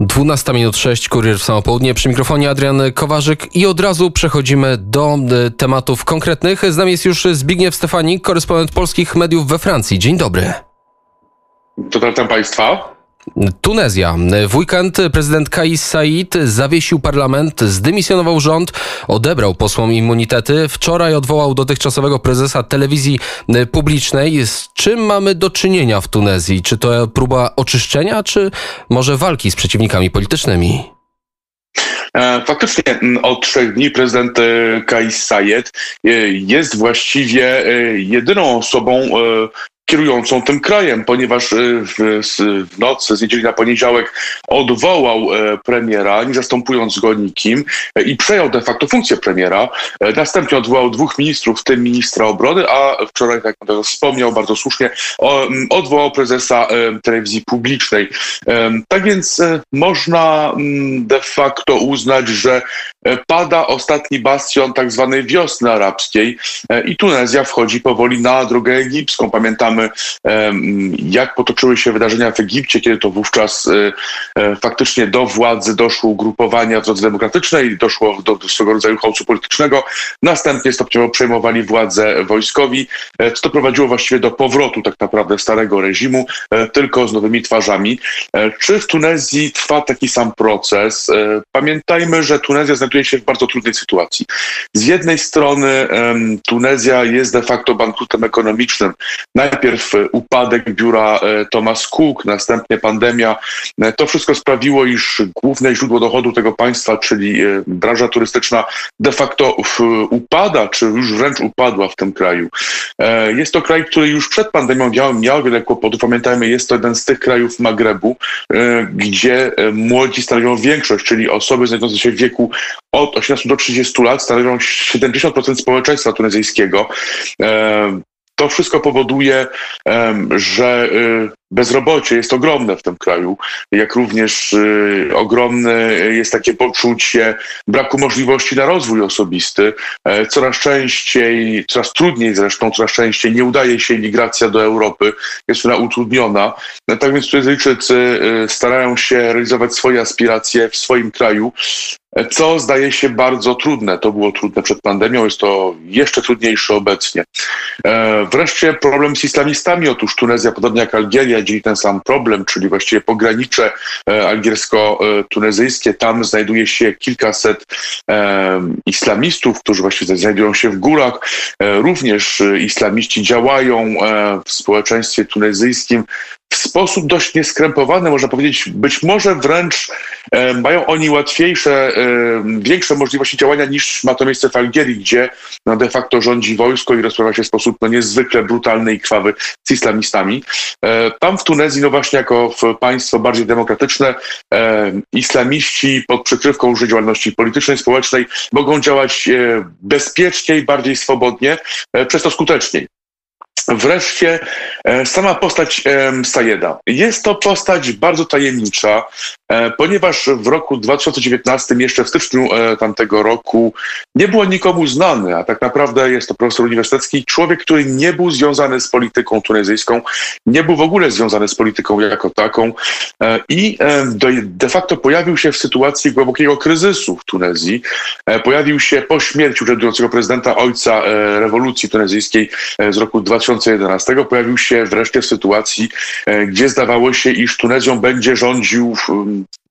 12 minut 6, kurier w samo południe. Przy mikrofonie Adrian Kowarzyk i od razu przechodzimy do y, tematów konkretnych. Z nami jest już Zbigniew Stefanik, korespondent polskich mediów we Francji. Dzień dobry. Dotarłem Państwa. Tunezja. W weekend prezydent Kais Said zawiesił parlament, zdymisjonował rząd, odebrał posłom immunitety. Wczoraj odwołał dotychczasowego prezesa telewizji publicznej. Z czym mamy do czynienia w Tunezji? Czy to próba oczyszczenia, czy może walki z przeciwnikami politycznymi? E, faktycznie od trzech dni prezydent e, Kais Sayed e, jest właściwie jedyną osobą kierującą tym krajem, ponieważ y, w, w nocy z niedzieli na poniedziałek odwołał e, premiera, nie zastępując go nikim e, i przejął de facto funkcję premiera. E, następnie odwołał dwóch ministrów, w tym ministra obrony, a wczoraj, jak pan wspomniał bardzo słusznie, odwołał prezesa telewizji publicznej. Tak więc można de facto uznać, że pada ostatni bastion tak zwanej wiosny arabskiej i Tunezja wchodzi powoli na drogę egipską. Pamiętamy jak potoczyły się wydarzenia w Egipcie, kiedy to wówczas e, e, faktycznie do władzy doszło ugrupowania w drodze demokratycznej, doszło do, do swego rodzaju chaosu politycznego, następnie stopniowo przejmowali władzę wojskowi, e, co doprowadziło właściwie do powrotu tak naprawdę starego reżimu, tylko z nowymi twarzami. Czy w Tunezji trwa taki sam proces? Pamiętajmy, że Tunezja znajduje się w bardzo trudnej sytuacji. Z jednej strony Tunezja jest de facto bankrutem ekonomicznym. Najpierw najpierw e, upadek biura e, Thomas Cook, następnie pandemia. E, to wszystko sprawiło, iż główne źródło dochodu tego państwa, czyli branża turystyczna, de facto upada, czy już wręcz upadła w tym kraju. Jest to kraj, który już przed pandemią miał, miał wiele kłopotów. Pamiętajmy, jest to jeden z tych krajów Magrebu, gdzie młodzi stanowią większość, czyli osoby znajdujące się w wieku od 18 do 30 lat stanowią 70% społeczeństwa tunezyjskiego. To wszystko powoduje, że y, bezrobocie jest ogromne w tym kraju, jak również y, ogromne jest takie poczucie braku możliwości na rozwój osobisty. E, coraz częściej, coraz trudniej zresztą, coraz częściej nie udaje się migracja do Europy, jest ona utrudniona. E, tak więc Tunezyjczycy y, starają się realizować swoje aspiracje w swoim kraju, co zdaje się bardzo trudne. To było trudne przed pandemią, jest to jeszcze trudniejsze obecnie. E, wreszcie problem z islamistami. Otóż Tunezja, podobnie jak Algieria, dzieli ten sam problem, czyli właściwie pogranicze e, algiersko-tunezyjskie. Tam znajduje się kilkaset e, islamistów, którzy właściwie znajdują się w górach. Również islamiści działają w społeczeństwie tunezyjskim w sposób dość nieskrępowany, można powiedzieć, być może wręcz e, mają oni łatwiejsze, e, większe możliwości działania niż ma to miejsce w Algierii, gdzie no, de facto rządzi wojsko i rozprawia się w sposób no, niezwykle brutalny i krwawy z islamistami. E, tam w Tunezji, no właśnie jako państwo bardziej demokratyczne, e, islamiści pod przykrywką już działalności politycznej, społecznej mogą działać e, bezpieczniej, bardziej swobodnie, e, przez to skuteczniej. Wreszcie e, sama postać Sayeda. Jest to postać bardzo tajemnicza, ponieważ w roku 2019, jeszcze w styczniu e, tamtego roku, nie było nikomu znany, a tak naprawdę jest to profesor uniwersytecki, człowiek, który nie był związany z polityką tunezyjską, nie był w ogóle związany z polityką jako taką i de facto pojawił się w sytuacji głębokiego kryzysu w Tunezji. Pojawił się po śmierci urzędującego prezydenta, ojca rewolucji tunezyjskiej z roku 2000 2011 pojawił się wreszcie w sytuacji, e, gdzie zdawało się, iż Tunezją będzie rządził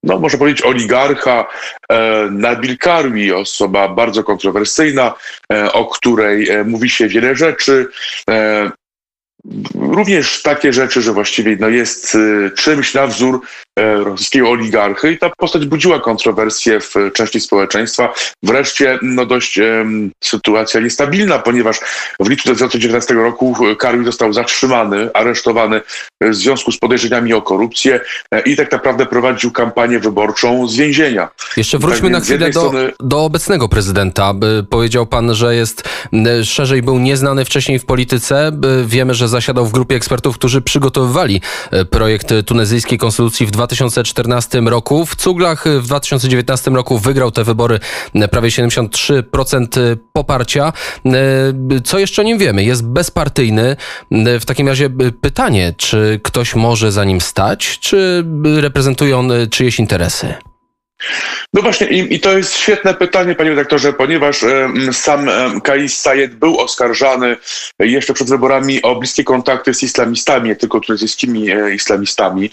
no, można powiedzieć, oligarcha e, Nabil Karwi, osoba bardzo kontrowersyjna, e, o której mówi się wiele rzeczy. Również takie rzeczy, że właściwie no, jest czymś na wzór E, rosyjskiego oligarchy i ta postać budziła kontrowersje w części społeczeństwa. Wreszcie no dość um, sytuacja niestabilna, ponieważ w lipcu 2019 roku Karol został zatrzymany, aresztowany w związku z podejrzeniami o korupcję e, i tak naprawdę prowadził kampanię wyborczą z więzienia. Jeszcze wróćmy tak na chwilę do, strony... do obecnego prezydenta. Powiedział pan, że jest szerzej był nieznany wcześniej w polityce. Wiemy, że zasiadał w grupie ekspertów, którzy przygotowywali projekt tunezyjskiej konstytucji w 2014 roku. W Cuglach w 2019 roku wygrał te wybory prawie 73% poparcia. Co jeszcze o nim wiemy? Jest bezpartyjny. W takim razie pytanie, czy ktoś może za nim stać, czy reprezentuje on czyjeś interesy? No właśnie i, i, to jest świetne pytanie, panie redaktorze, ponieważ sam e, Kais Sayed był oskarżany jeszcze przed wyborami o bliskie kontakty z islamistami, nie tylko tunezyjskimi e, islamistami.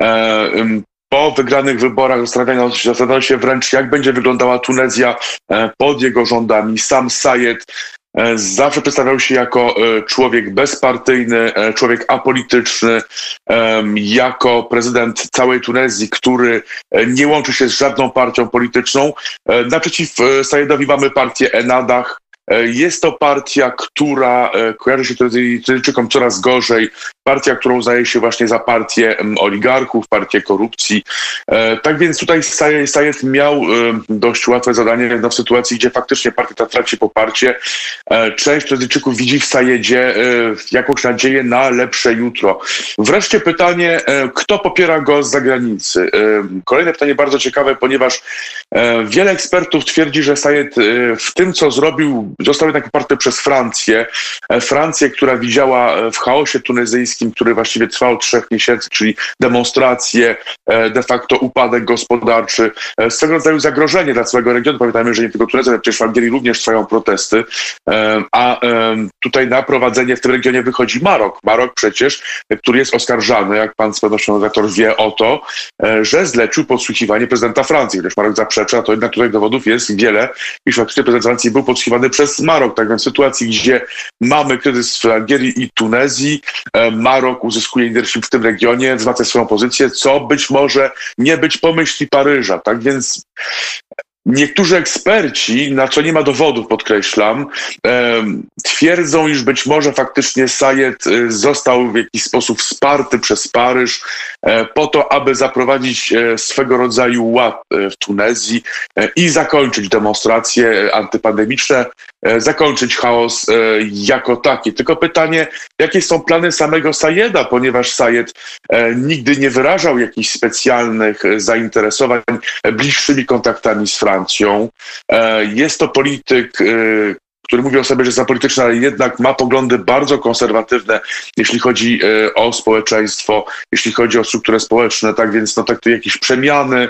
E, po wygranych wyborach zastanawiano, się wręcz, jak będzie wyglądała Tunezja e, pod jego rządami. Sam Sayed zawsze przedstawiał się jako e, człowiek bezpartyjny, e, człowiek apolityczny, jako prezydent całej Tunezji, który nie łączy się z żadną partią polityczną. Naprzeciw Sajedowi mamy partię Enadach, E, jest to partia, która e, kojarzy się Tunezyjczykom coraz gorzej. Partia, którą uznaje się właśnie za partię oligarchów, partię korupcji. E, tak więc tutaj Sayed miał dość łatwe zadanie no, w sytuacji, gdzie faktycznie partia ta traci poparcie. Część Tunezyjczyków widzi w Sajedzie jakąś nadzieję na lepsze jutro. Wreszcie pytanie, kto popiera go z zagranicy? Kolejne pytanie bardzo ciekawe, ponieważ wiele ekspertów twierdzi, że Sayed w tym, co zrobił, został jednak poparty przez Francję. E, Francję, która widziała e, w chaosie tunezyjskim, który właściwie trwał trzech miesięcy, czyli demonstracje, e, de facto upadek gospodarczy, swego rodzaju zagrożenie dla całego regionu. Pamiętajmy, że nie tylko Tunezja, ale przecież w Algierii również trwają protesty, a tutaj na prowadzenie w tym regionie wychodzi Marok. Marok przecież, który jest oskarżany, jak pan z pewnością redaktor wie o to, że zlecił podsłuchiwanie prezydenta Francji. Chociaż Marok zaprzecza, to jednak tutaj dowodów jest wiele, iż faktycznie prezydent Francji był podsłuchiwany przez Marok. Tak więc w sytuacji, gdzie mamy kryzys w Algierii i Tunezji, e, Marok uzyskuje leadership w tym regionie, wzmacnia swoją pozycję, co być może nie być pomyśli Paryża. Tak więc Niektórzy eksperci, na co nie ma dowodów, podkreślam, twierdzą, iż być może faktycznie Sayed y, został w jakiś sposób wsparty przez Paryż e, po to, aby zaprowadzić e, swego rodzaju ład e, w Tunezji i zakończyć demonstracje antypandemiczne, zakończyć chaos jako taki. Tylko pytanie, jakie są plany samego Sayeda, ponieważ Sayed nigdy nie wyrażał jakichś specjalnych zainteresowań bliższymi kontaktami z Francją. E, jest to polityk, e, który mówi o sobie, że jest apolityczny, ale jednak ma poglądy bardzo konserwatywne, jeśli chodzi e, o społeczeństwo, jeśli chodzi o strukturę społeczną, tak więc no tak to jakieś przemiany,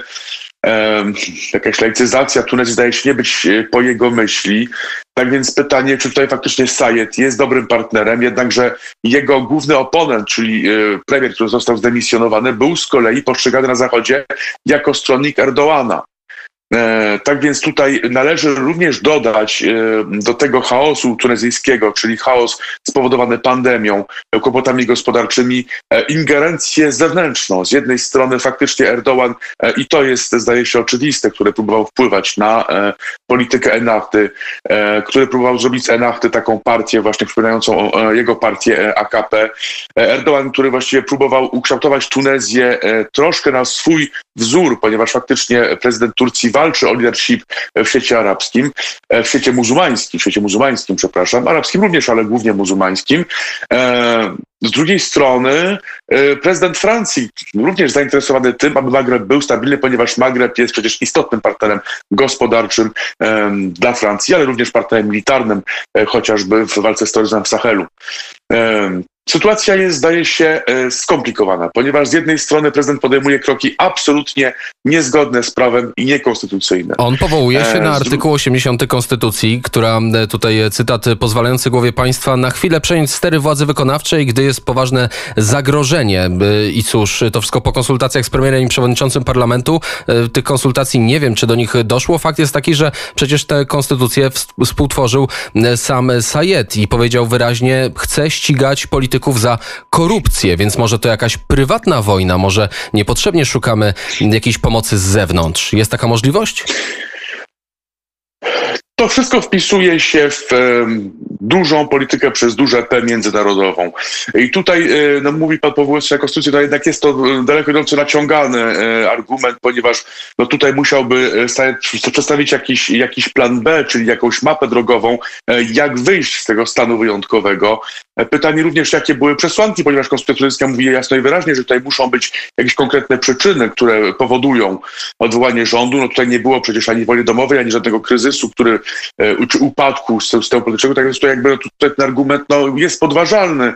jakaś laicyzacja Tunezji zdaje się nie być po jego myśli. Tak więc pytanie, czy tutaj faktycznie Sayed jest dobrym partnerem, jednakże jego główny oponent, czyli premier, który został zdemisjonowany, był z kolei postrzegany na Zachodzie jako stronnik Erdoana. E, tak więc tutaj należy również dodać e, do tego chaosu tunezyjskiego, czyli chaos spowodowany pandemią, kłopotami gospodarczymi, e, ingerencję zewnętrzną. Z jednej strony faktycznie Erdogan, i to jest zdaje się oczywiste, który próbował wpływać na politykę Enachty, który próbował zrobić z Enachty taką partię właśnie przypominającą jego partię AKP. Erdogan, który właściwie próbował ukształtować Tunezję troszkę na swój wzór, ponieważ faktycznie prezydent Turcji walczy o leadership w świecie arabskim, e, w świecie muzułmańskim, w świecie muzułmańskim, przepraszam, arabskim również, ale głównie muzułmańskim. E, z drugiej strony e, prezydent Francji również zainteresowany tym, aby Magreb był stabilny, ponieważ Magreb jest przecież istotnym partnerem gospodarczym dla Francji, ale również partnerem militarnym, chociażby w walce z terroryzmem w Sahelu. Sytuacja jest, zdaje się, e, skomplikowana, ponieważ z jednej strony prezydent podejmuje kroki absolutnie niezgodne z prawem i niekonstytucyjne. On powołuje się na e, artykuł 80 Konstytucji, która e, tutaj cytat pozwalający głowie państwa na chwilę przejąć stery władzy wykonawczej, gdy jest poważne zagrożenie. I cóż, to wszystko po konsultacjach z premierem i przewodniczącym parlamentu. Tych konsultacji nie wiem, czy do nich doszło. Fakt jest taki, że przecież tę konstytucję współtworzył sam Sayed i powiedział wyraźnie, chce ścigać polityków za korupcję, więc może to jakaś prywatna wojna, może niepotrzebnie szukamy jakiejś pomocy z zewnątrz. Jest taka możliwość? To wszystko wpisuje się w dużą politykę przez duże P międzynarodową. I tutaj, e, no, mówi pan powołując się na konstytucję, no jednak jest to e, daleko idący naciągany e, argument, ponieważ no, tutaj musiałby przedstawić jakiś, jakiś plan B, czyli jakąś mapę drogową, jak wyjść z tego stanu wyjątkowego. Pytanie również, jakie były przesłanki, ponieważ Konstytucja mówi jasno i wyraźnie, że tutaj muszą być jakieś konkretne przyczyny, które powodują odwołanie rządu. No tutaj nie było przecież ani wojny domowej, ani żadnego kryzysu, który czy upadku systemu politycznego. Tak więc tutaj jakby no, tutaj ten argument no, jest podważalny.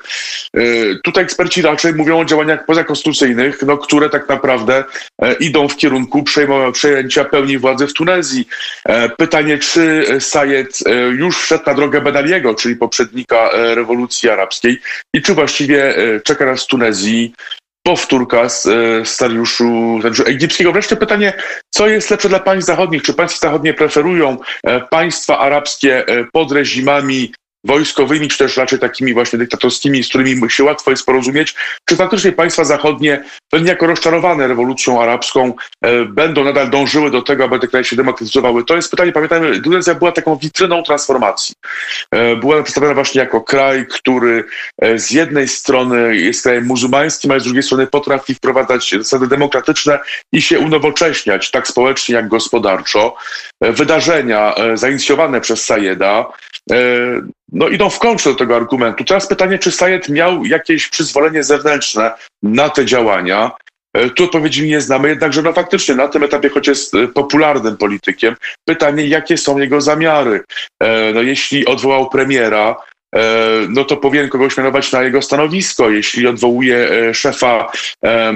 E, Tutaj eksperci raczej mówią o działaniach pozakonstytucyjnych, no, które tak naprawdę e, idą w kierunku przejęcia pełni władzy w Tunezji. E, Pytanie, czy Sayed e, już wszedł na drogę Ben Aliego, czyli poprzednika e, rewolucji arabskiej i czy właściwie e, czeka nas w Tunezji powtórka z e, scenariuszu egipskiego. Wreszcie pytanie, co jest lepsze dla państw zachodnich? Czy państwa zachodnie preferują e, państwa arabskie e, pod reżimami wojskowymi, czy też raczej takimi właśnie dyktatorskimi, z którymi się łatwo jest porozumieć, czy faktycznie państwa zachodnie, to niejako rozczarowane rewolucją arabską, e, będą nadal dążyły do tego, aby te kraje się demokratyzowały? To jest pytanie, pamiętajmy, Tunezja była taką witryną transformacji. E, Była przedstawiona właśnie jako kraj, który e, z jednej strony jest krajem muzułmańskim, ale z drugiej strony potrafi wprowadzać zasady demokratyczne i się unowocześniać, tak społecznie jak gospodarczo. E, Wydarzenia e, zainicjowane przez Sayeda e, no, idą w kontrze do tego argumentu. Teraz pytanie, czy Sayed miał jakieś przyzwolenie zewnętrzne na te działania? Tu odpowiedzi nie znamy, jednakże no faktycznie na tym etapie, choć jest popularnym politykiem, pytanie, jakie są jego zamiary. No, jeśli odwołał premiera, no to powinien kogoś mianować na jego stanowisko. Jeśli odwołuje e, szefa e, e,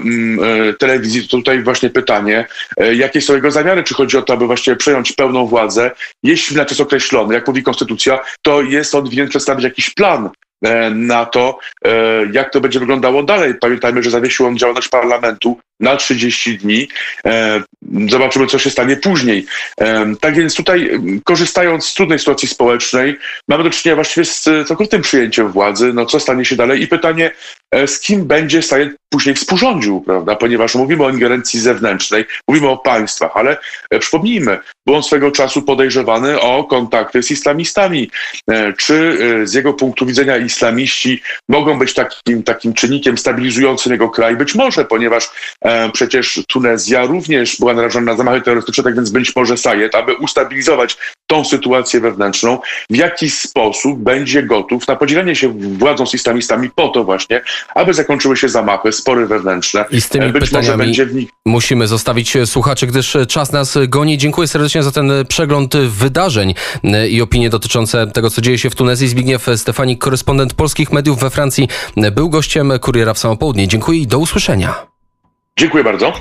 telewizji, to tutaj właśnie pytanie, e, jakie są jego zamiary? Czy chodzi o to, aby właśnie przejąć pełną władzę? Jeśli na czas określony, jak mówi konstytucja, to jest on winien przedstawić jakiś plan e, na to, e, jak to będzie wyglądało dalej. Pamiętajmy, że zawiesił on działalność parlamentu na 30 dni. E, Zobaczymy, co się stanie później. E, Tak więc tutaj, korzystając z trudnej sytuacji społecznej, mamy do czynienia właściwie z e, całkowitym przyjęciem władzy. No, co stanie się dalej? I pytanie, z kim będzie Sayed później współrządził, prawda? Ponieważ mówimy o ingerencji zewnętrznej, mówimy o państwach, ale przypomnijmy, był on swego czasu podejrzewany o kontakty z islamistami. Czy z jego punktu widzenia islamiści mogą być takim, takim czynnikiem stabilizującym jego kraj? Być może, ponieważ przecież Tunezja również była narażona na zamachy terrorystyczne, tak więc być może Sayed, aby ustabilizować tą sytuację wewnętrzną, w jaki sposób będzie gotów na podzielenie się władzą z islamistami po to właśnie, aby zakończyły się zamachy, spory wewnętrzne. I z tymi E, Być może pytaniami będzie w nich musimy zostawić słuchaczy, gdyż czas nas goni. Dziękuję serdecznie za ten przegląd wydarzeń i opinie dotyczące tego, co dzieje się w Tunezji. Zbigniew Stefanik, korespondent polskich mediów we Francji, był gościem Kuriera w samo południe. Dziękuję i do usłyszenia. Dziękuję bardzo.